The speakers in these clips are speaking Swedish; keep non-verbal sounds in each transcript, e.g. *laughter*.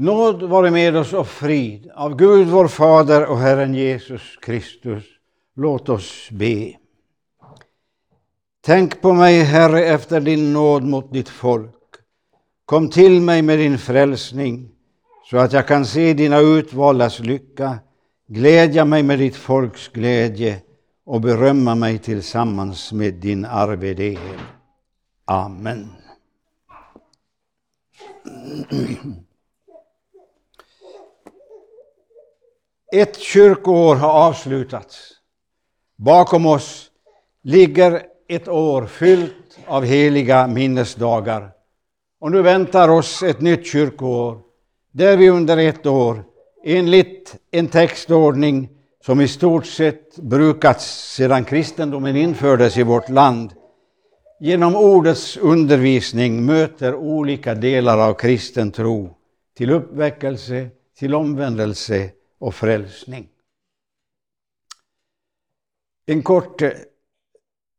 Nåd vare med oss och frid av Gud vår Fader och Herren Jesus Kristus. Låt oss be. Tänk på mig, Herre, efter din nåd mot ditt folk. Kom till mig med din frälsning så att jag kan se dina utvaldas lycka, glädja mig med ditt folks glädje och berömma mig tillsammans med din arvedel. Amen. *clears throat* Ett kyrkoår har avslutats. Bakom oss ligger ett år fyllt av heliga minnesdagar. Och nu väntar oss ett nytt kyrkoår där vi under ett år enligt en textordning som i stort sett brukats sedan kristendomen infördes i vårt land genom ordets undervisning möter olika delar av kristen tro till uppväckelse, till omvändelse och frälsning. En kort eh,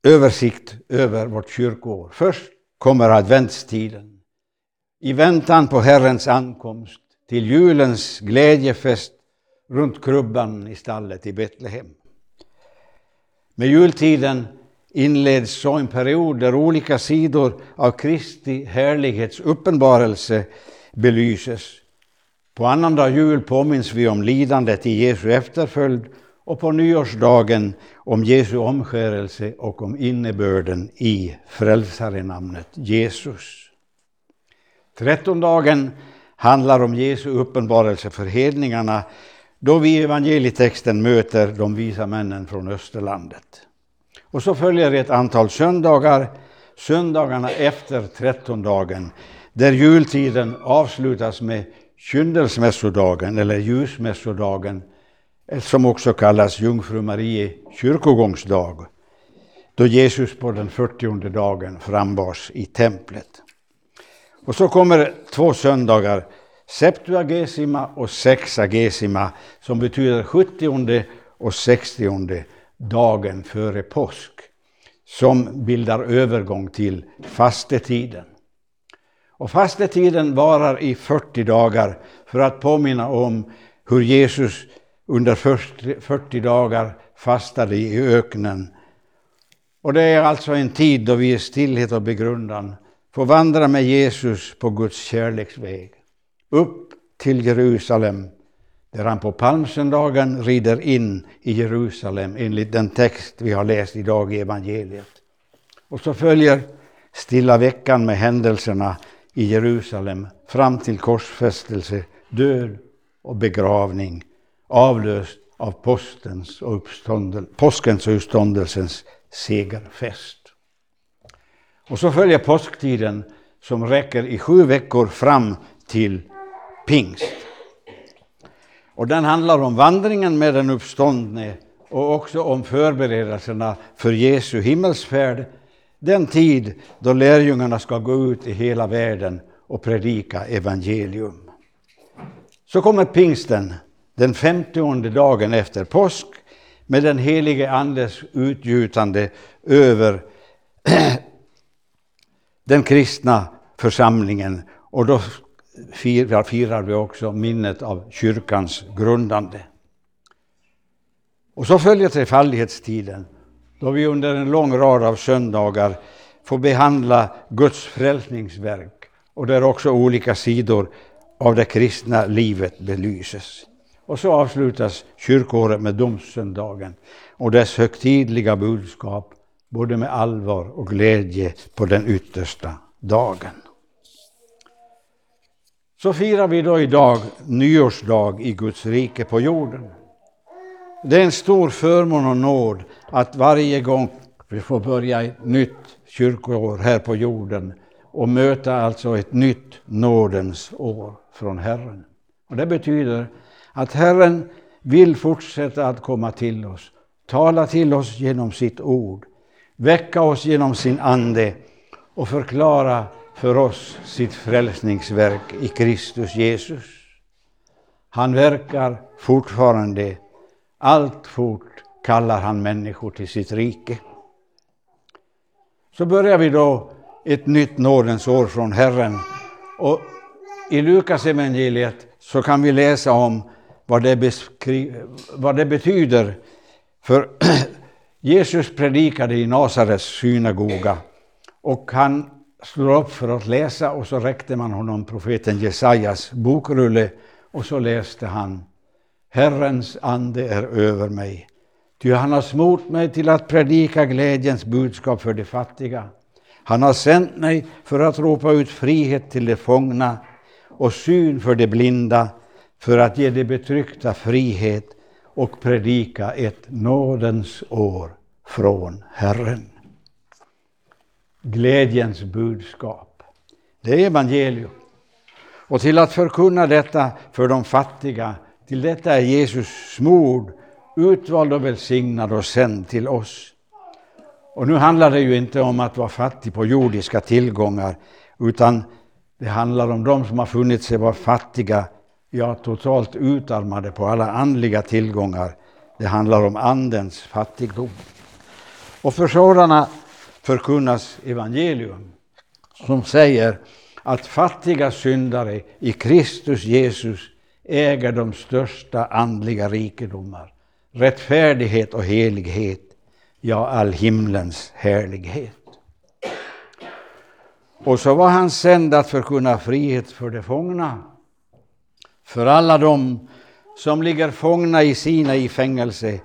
översikt över vårt kyrkoår. Först kommer adventstiden. I väntan på Herrens ankomst till julens glädjefest runt krubban i stallet i Betlehem. Med jultiden inleds så en period där olika sidor av Kristi härlighets uppenbarelse belyses. På annandag jul påminns vi om lidandet i Jesu efterföljd och på nyårsdagen om Jesu omskärelse och om innebörden i frälsarenamnet Jesus. Trettondagen handlar om Jesu uppenbarelse för hedningarna då vi i evangelietexten möter de visa männen från Österlandet. Och så följer ett antal söndagar, söndagarna efter trettondagen, där jultiden avslutas med kyndelsmässodagen eller ljusmässodagen, som också kallas Jungfru Marie kyrkogångsdag, då Jesus på den fyrtionde dagen frambars i templet. Och så kommer två söndagar, Septuagesima och Sexagesima, som betyder 70 och 60 dagen före påsk, som bildar övergång till fastetiden. Och fastetiden varar i 40 dagar för att påminna om hur Jesus under 40 dagar fastade i öknen. Och det är alltså en tid då vi i stillhet och begrundan får vandra med Jesus på Guds kärleksväg. Upp till Jerusalem där han på palmsöndagen rider in i Jerusalem enligt den text vi har läst idag i evangeliet. Och så följer stilla veckan med händelserna i Jerusalem fram till korsfästelse, död och begravning avlöst av postens och påskens och uppståndelsens segerfest. Och så följer påsktiden som räcker i sju veckor fram till pingst. Och den handlar om vandringen med den uppståndne och också om förberedelserna för Jesu himmelsfärd, den tid då lärjungarna ska gå ut i hela världen och predika evangelium. Så kommer pingsten, den femtionde dagen efter påsk, med den helige Andes utgjutande över *clears throat* den kristna församlingen. Och då firar, firar vi också minnet av kyrkans grundande. Och så följer trefaldighetstiden, då vi under en lång rad av söndagar får behandla Guds frälsningsverk och där också olika sidor av det kristna livet belyses. Och så avslutas kyrkåret med domssöndagen och dess högtidliga budskap, både med allvar och glädje på den yttersta dagen. Så firar vi då idag nyårsdag i Guds rike på jorden. Det är en stor förmån och nåd att varje gång vi får börja ett nytt kyrkoår här på jorden och möta alltså ett nytt nådens år från Herren. Och Det betyder att Herren vill fortsätta att komma till oss, tala till oss genom sitt ord, väcka oss genom sin ande och förklara för oss sitt frälsningsverk i Kristus Jesus. Han verkar fortfarande, alltfort kallar han människor till sitt rike. Så börjar vi då ett nytt nådens år från Herren. Och i Lukas evangeliet så kan vi läsa om vad det, vad det betyder. För *clears throat* Jesus predikade i Nasarets synagoga och han slår upp för att läsa och så räckte man honom profeten Jesajas bokrulle och så läste han Herrens ande är över mig, ty han har smort mig till att predika glädjens budskap för de fattiga. Han har sänt mig för att ropa ut frihet till de fångna och syn för de blinda, för att ge de betryckta frihet och predika ett nådens år från Herren. Glädjens budskap, det är evangelium. Och till att förkunna detta för de fattiga, till detta är Jesus smord, utvald och välsignad och sänd till oss. Och nu handlar det ju inte om att vara fattig på jordiska tillgångar, utan det handlar om de som har funnit sig vara fattiga, ja totalt utarmade på alla andliga tillgångar. Det handlar om andens fattigdom. Och för sådana förkunnas evangelium som säger att fattiga syndare i Kristus Jesus äger de största andliga rikedomar, rättfärdighet och helighet, ja, all himlens härlighet. Och så var han sänd att förkunna frihet för de fångna, för alla de som ligger fångna i sina i fängelse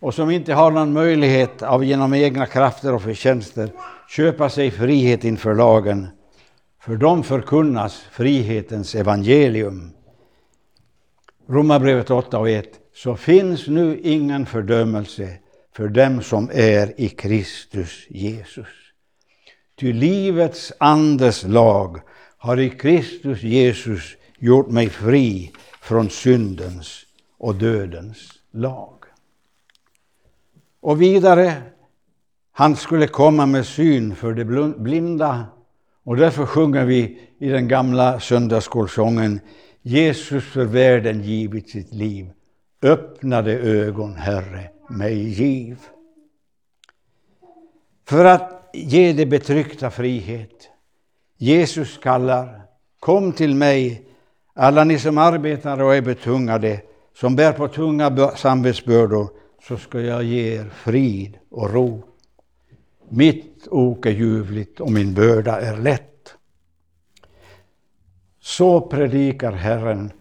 och som inte har någon möjlighet av genom egna krafter och förtjänster köpa sig frihet inför lagen. För dem förkunnas frihetens evangelium. Romarbrevet 8 och 1. Så finns nu ingen fördömelse för dem som är i Kristus Jesus. Ty livets andes lag har i Kristus Jesus gjort mig fri från syndens och dödens lag. Och vidare, han skulle komma med syn för de blinda. Och därför sjunger vi i den gamla söndagsskolsången Jesus för världen givit sitt liv. Öppnade ögon, Herre, mig giv. För att ge det betryckta frihet. Jesus kallar, kom till mig, alla ni som arbetar och är betungade, som bär på tunga samvetsbördor, så ska jag ge er frid och ro. Mitt ok är ljuvligt och min börda är lätt. Så predikar Herren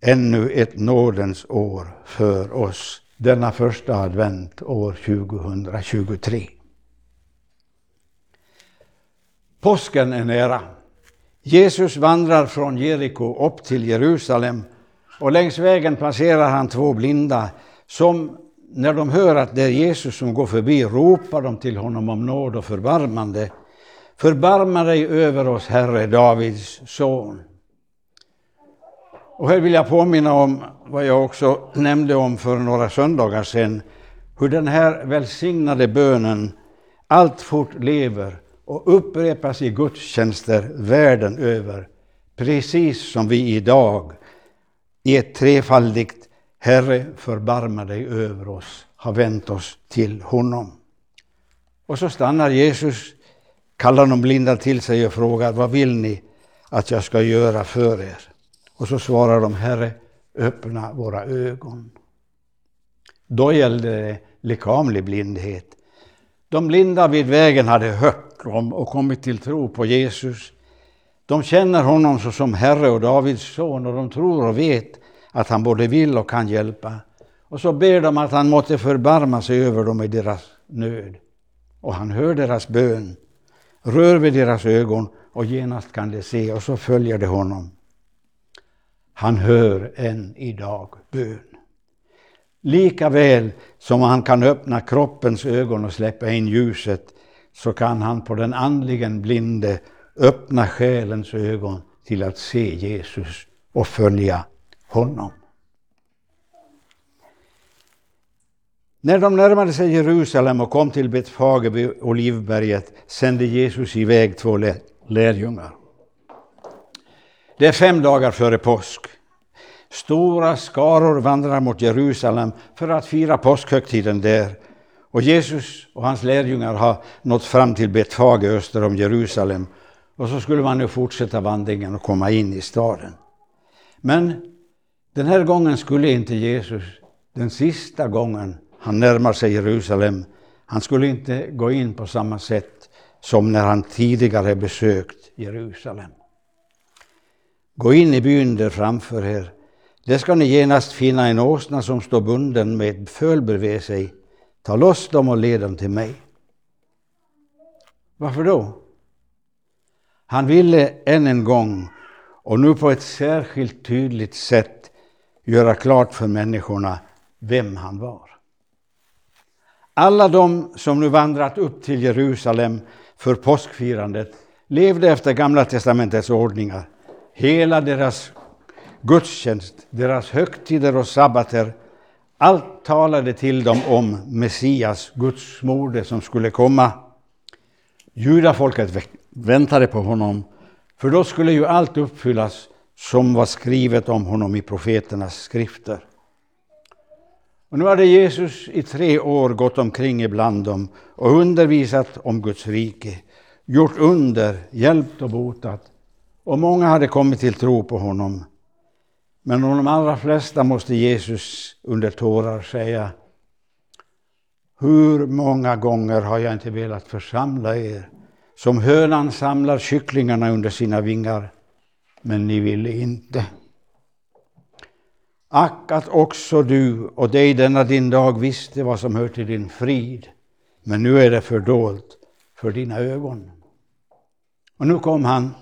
ännu ett nådens år för oss denna första advent år 2023. Påsken är nära. Jesus vandrar från Jeriko upp till Jerusalem och längs vägen passerar han två blinda som när de hör att det är Jesus som går förbi ropar de till honom om nåd och förbarmande. Förbarma dig över oss, Herre, Davids son. Och här vill jag påminna om vad jag också nämnde om för några söndagar sedan, hur den här välsignade bönen alltfort lever och upprepas i gudstjänster världen över, precis som vi idag i ett trefaldigt Herre, förbarma dig över oss, har vänt oss till honom. Och så stannar Jesus, kallar de blinda till sig och frågar, vad vill ni att jag ska göra för er? Och så svarar de, Herre, öppna våra ögon. Då gällde det lekamlig blindhet. De blinda vid vägen hade hört om och kommit till tro på Jesus. De känner honom såsom Herre och Davids son och de tror och vet att han både vill och kan hjälpa. Och så ber de att han måtte förbarma sig över dem i deras nöd. Och han hör deras bön, rör vid deras ögon och genast kan de se och så följer de honom. Han hör än idag bön. Lika väl som han kan öppna kroppens ögon och släppa in ljuset så kan han på den andligen blinde öppna själens ögon till att se Jesus och följa honom. När de närmade sig Jerusalem och kom till Betfage vid Olivberget sände Jesus iväg två lärjungar. Det är fem dagar före påsk. Stora skaror vandrar mot Jerusalem för att fira påskhögtiden där. Och Jesus och hans lärjungar har nått fram till Betfage öster om Jerusalem. Och så skulle man nu fortsätta vandringen och komma in i staden. Men den här gången skulle inte Jesus, den sista gången han närmar sig Jerusalem, han skulle inte gå in på samma sätt som när han tidigare besökt Jerusalem. Gå in i byn där framför er. Där ska ni genast finna en åsna som står bunden med ett föl bredvid sig. Ta loss dem och led dem till mig. Varför då? Han ville än en gång och nu på ett särskilt tydligt sätt göra klart för människorna vem han var. Alla de som nu vandrat upp till Jerusalem för påskfirandet levde efter Gamla testamentets ordningar. Hela deras gudstjänst, deras högtider och sabbater, allt talade till dem om Messias, Guds moder, som skulle komma. Judafolket väntade på honom, för då skulle ju allt uppfyllas som var skrivet om honom i profeternas skrifter. Och nu hade Jesus i tre år gått omkring ibland dem och undervisat om Guds rike, gjort under, hjälpt och botat. Och många hade kommit till tro på honom. Men om de allra flesta måste Jesus under tårar säga Hur många gånger har jag inte velat församla er som hönan samlar kycklingarna under sina vingar, men ni ville inte. Ack att också du och dig denna din dag visste vad som hör till din frid, men nu är det fördolt för dina ögon. Och nu kom han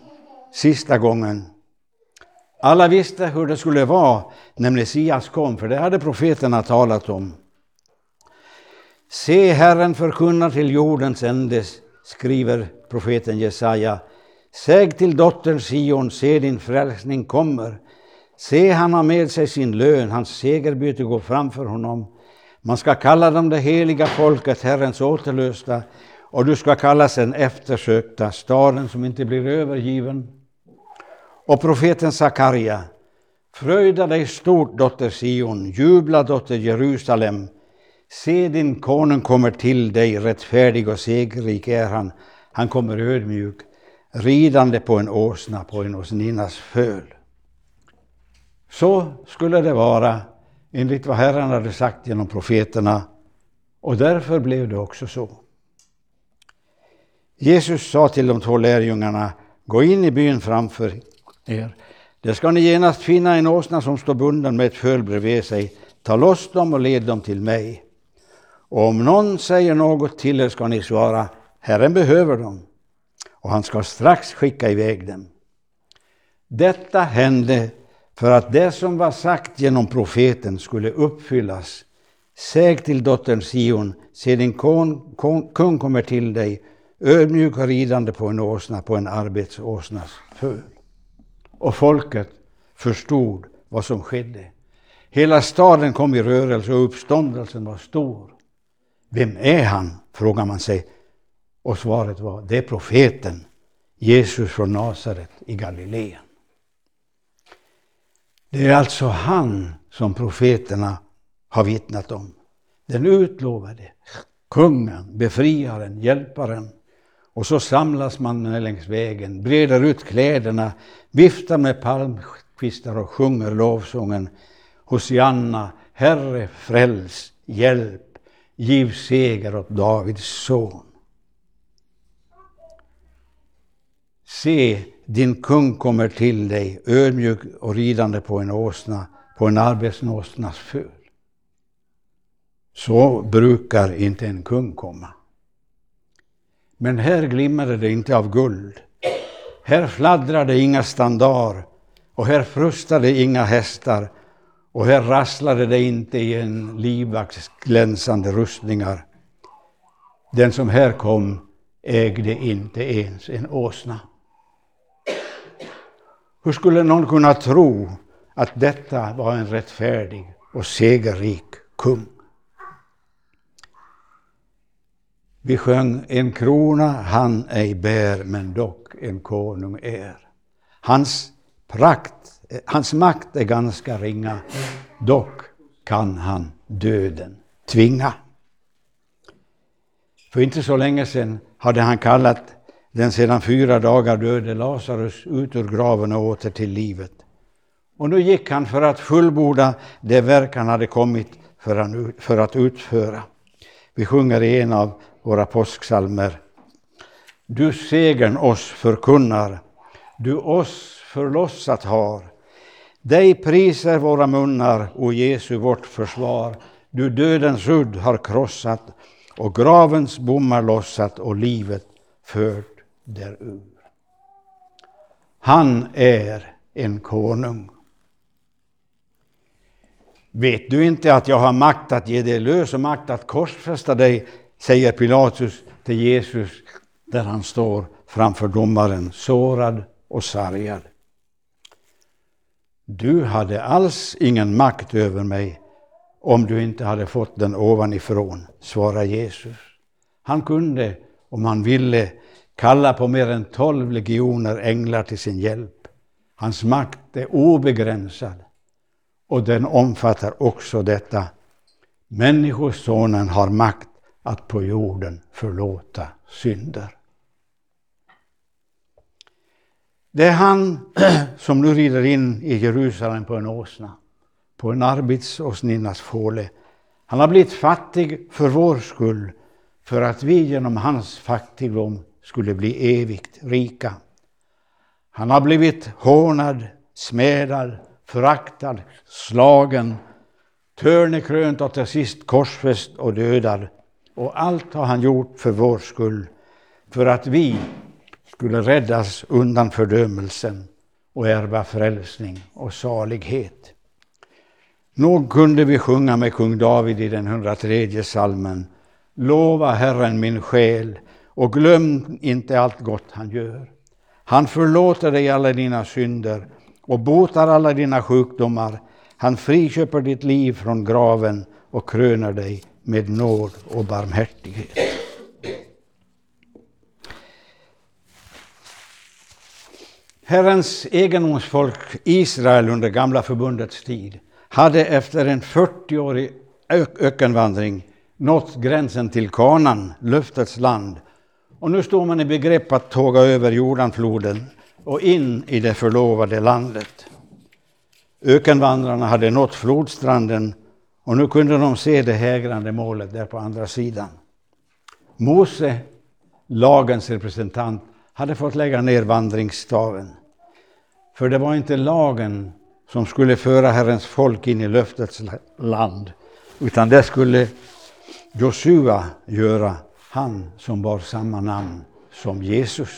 sista gången. Alla visste hur det skulle vara när Messias kom, för det hade profeterna talat om. Se, Herren förkunnar till jordens ände, skriver profeten Jesaja. Säg till dottern Sion, se din frälsning kommer. Se, han har med sig sin lön, hans segerbyte går framför honom. Man ska kalla dem det heliga folket, Herrens återlösta, och du ska kallas den eftersökta, staden som inte blir övergiven. Och profeten Sakarja, fröjda dig stort, dotter Sion, jubla, dotter Jerusalem. Se, din konung kommer till dig, rättfärdig och segerrik är han. Han kommer ödmjuk, ridande på en åsna, på en åsninnas föl. Så skulle det vara enligt vad Herren hade sagt genom profeterna och därför blev det också så. Jesus sa till de två lärjungarna, gå in i byn framför er. Där ska ni genast finna en åsna som står bunden med ett föl bredvid sig. Ta loss dem och led dem till mig. Och om någon säger något till er ska ni svara, Herren behöver dem och han ska strax skicka iväg dem. Detta hände för att det som var sagt genom profeten skulle uppfyllas. Säg till dottern Sion, se din kon, kon, kung kommer till dig, ödmjuk och ridande på en åsna, på en arbetsåsnas föl. Och folket förstod vad som skedde. Hela staden kom i rörelse och uppståndelsen var stor. Vem är han? frågar man sig. Och svaret var, det är profeten Jesus från Nasaret i Galileen. Det är alltså han som profeterna har vittnat om. Den utlovade kungen, befriaren, hjälparen. Och så samlas man längs vägen, breder ut kläderna, viftar med palmkvistar och sjunger lovsången Hosianna, Herre fräls, hjälp, giv seger åt Davids son. Se, din kung kommer till dig, ödmjuk och ridande på en åsna, på en arbetsåsnas föl. Så brukar inte en kung komma. Men här glimmade det inte av guld. Här fladdrade inga standar och här frustade inga hästar och här rasslade det inte i en livvakts glänsande rustningar. Den som här kom ägde inte ens en åsna. Hur skulle någon kunna tro att detta var en rättfärdig och segerrik kung? Vi sjöng En krona han ej bär, men dock en konung är. Hans prakt, hans makt är ganska ringa, dock kan han döden tvinga. För inte så länge sedan hade han kallat den sedan fyra dagar döde Lazarus ut ur graven och åter till livet. Och nu gick han för att fullborda det verk han hade kommit för att utföra. Vi sjunger i en av våra påsksalmer. Du segern oss förkunnar, du oss förlossat har. Dig priser våra munnar, o Jesu vårt försvar. Du dödens udd har krossat och gravens bommar lossat och livet fört därur. Han är en konung. Vet du inte att jag har makt att ge dig lös och makt att korsfästa dig, säger Pilatus till Jesus där han står framför domaren, sårad och sargad. Du hade alls ingen makt över mig om du inte hade fått den ovanifrån, svarar Jesus. Han kunde, om han ville, kalla på mer än tolv legioner änglar till sin hjälp. Hans makt är obegränsad och den omfattar också detta. Människosonen har makt att på jorden förlåta synder. Det är han *clears throat* som nu rider in i Jerusalem på en åsna, på en arbetsåsninnas fåle. Han har blivit fattig för vår skull, för att vi genom hans fattigdom skulle bli evigt rika. Han har blivit hånad, smädad, föraktad, slagen, törnekrönt och till sist korsfäst och dödad. Och allt har han gjort för vår skull, för att vi skulle räddas undan fördömelsen och ärva frälsning och salighet. Nog kunde vi sjunga med kung David i den 103 salmen. Lova Herren min själ och glöm inte allt gott han gör. Han förlåter dig alla dina synder och botar alla dina sjukdomar. Han friköper ditt liv från graven och kröner dig med nåd och barmhärtighet. Herrens egendomsfolk Israel under gamla förbundets tid hade efter en 40-årig ökenvandring nått gränsen till Kanan, löftets land. Och nu står man i begrepp att tåga över Jordanfloden och in i det förlovade landet. Ökenvandrarna hade nått flodstranden och nu kunde de se det hägrande målet där på andra sidan. Mose, lagens representant, hade fått lägga ner vandringsstaven. För det var inte lagen som skulle föra Herrens folk in i löftets land, utan det skulle Josua göra, han som bar samma namn som Jesus.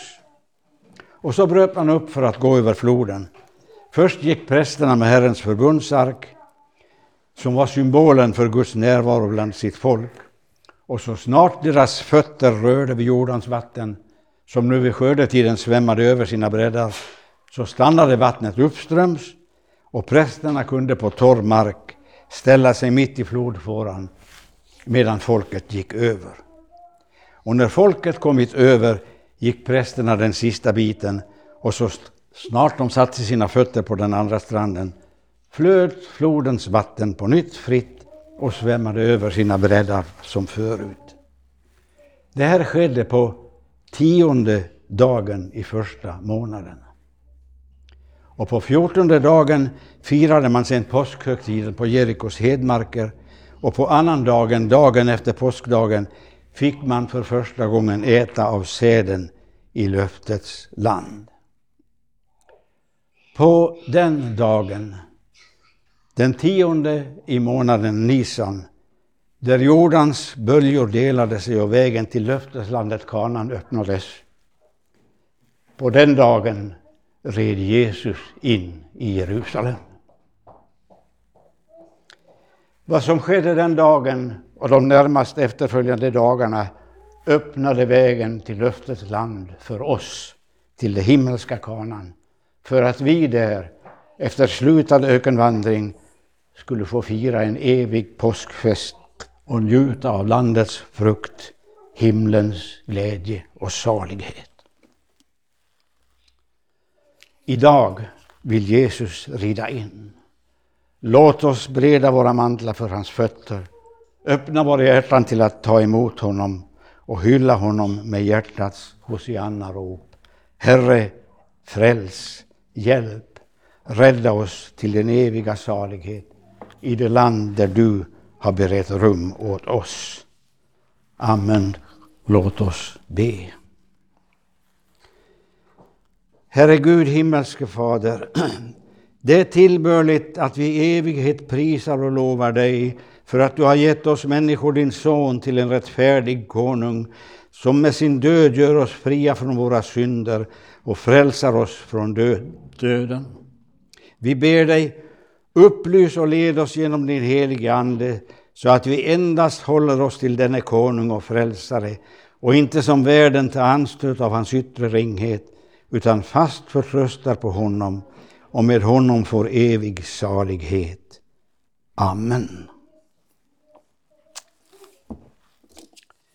Och så bröt man upp för att gå över floden. Först gick prästerna med Herrens förbundsark, som var symbolen för Guds närvaro bland sitt folk. Och så snart deras fötter rörde vid Jordans vatten, som nu vid skördetiden svämmade över sina bräddar, så stannade vattnet uppströms och prästerna kunde på torr mark ställa sig mitt i flodfåran medan folket gick över. Och när folket kommit över gick prästerna den sista biten och så snart de satte sina fötter på den andra stranden flöt flodens vatten på nytt fritt och svämmade över sina bräddar som förut. Det här skedde på tionde dagen i första månaden. Och på fjortonde dagen firade man sedan påskhögtiden på Jerikos hedmarker och på annan dagen, dagen efter påskdagen, fick man för första gången äta av säden i löftets land. På den dagen, den tionde i månaden Nisan, där Jordans böljor delade sig och vägen till löfteslandet Kanan öppnades. På den dagen red Jesus in i Jerusalem. Vad som skedde den dagen och de närmast efterföljande dagarna öppnade vägen till löftets land för oss, till det himmelska kanan, för att vi där, efter slutad ökenvandring, skulle få fira en evig påskfest och njuta av landets frukt, himlens glädje och salighet. Idag vill Jesus rida in. Låt oss breda våra mantlar för hans fötter, öppna våra hjärtan till att ta emot honom och hylla honom med hjärtats hosianna-rop. Herre, fräls, hjälp, rädda oss till den eviga salighet i det land där du har berett rum åt oss. Amen. Låt oss be. Herre Gud, himmelske Fader, *clears throat* det är tillbörligt att vi i evighet prisar och lovar dig för att du har gett oss människor din son till en rättfärdig konung som med sin död gör oss fria från våra synder och frälsar oss från döden. Vi ber dig, upplys och led oss genom din helige Ande så att vi endast håller oss till denne konung och frälsare och inte som världen tar anstöt av hans yttre ringhet utan fast förtröstar på honom och med honom får evig salighet. Amen.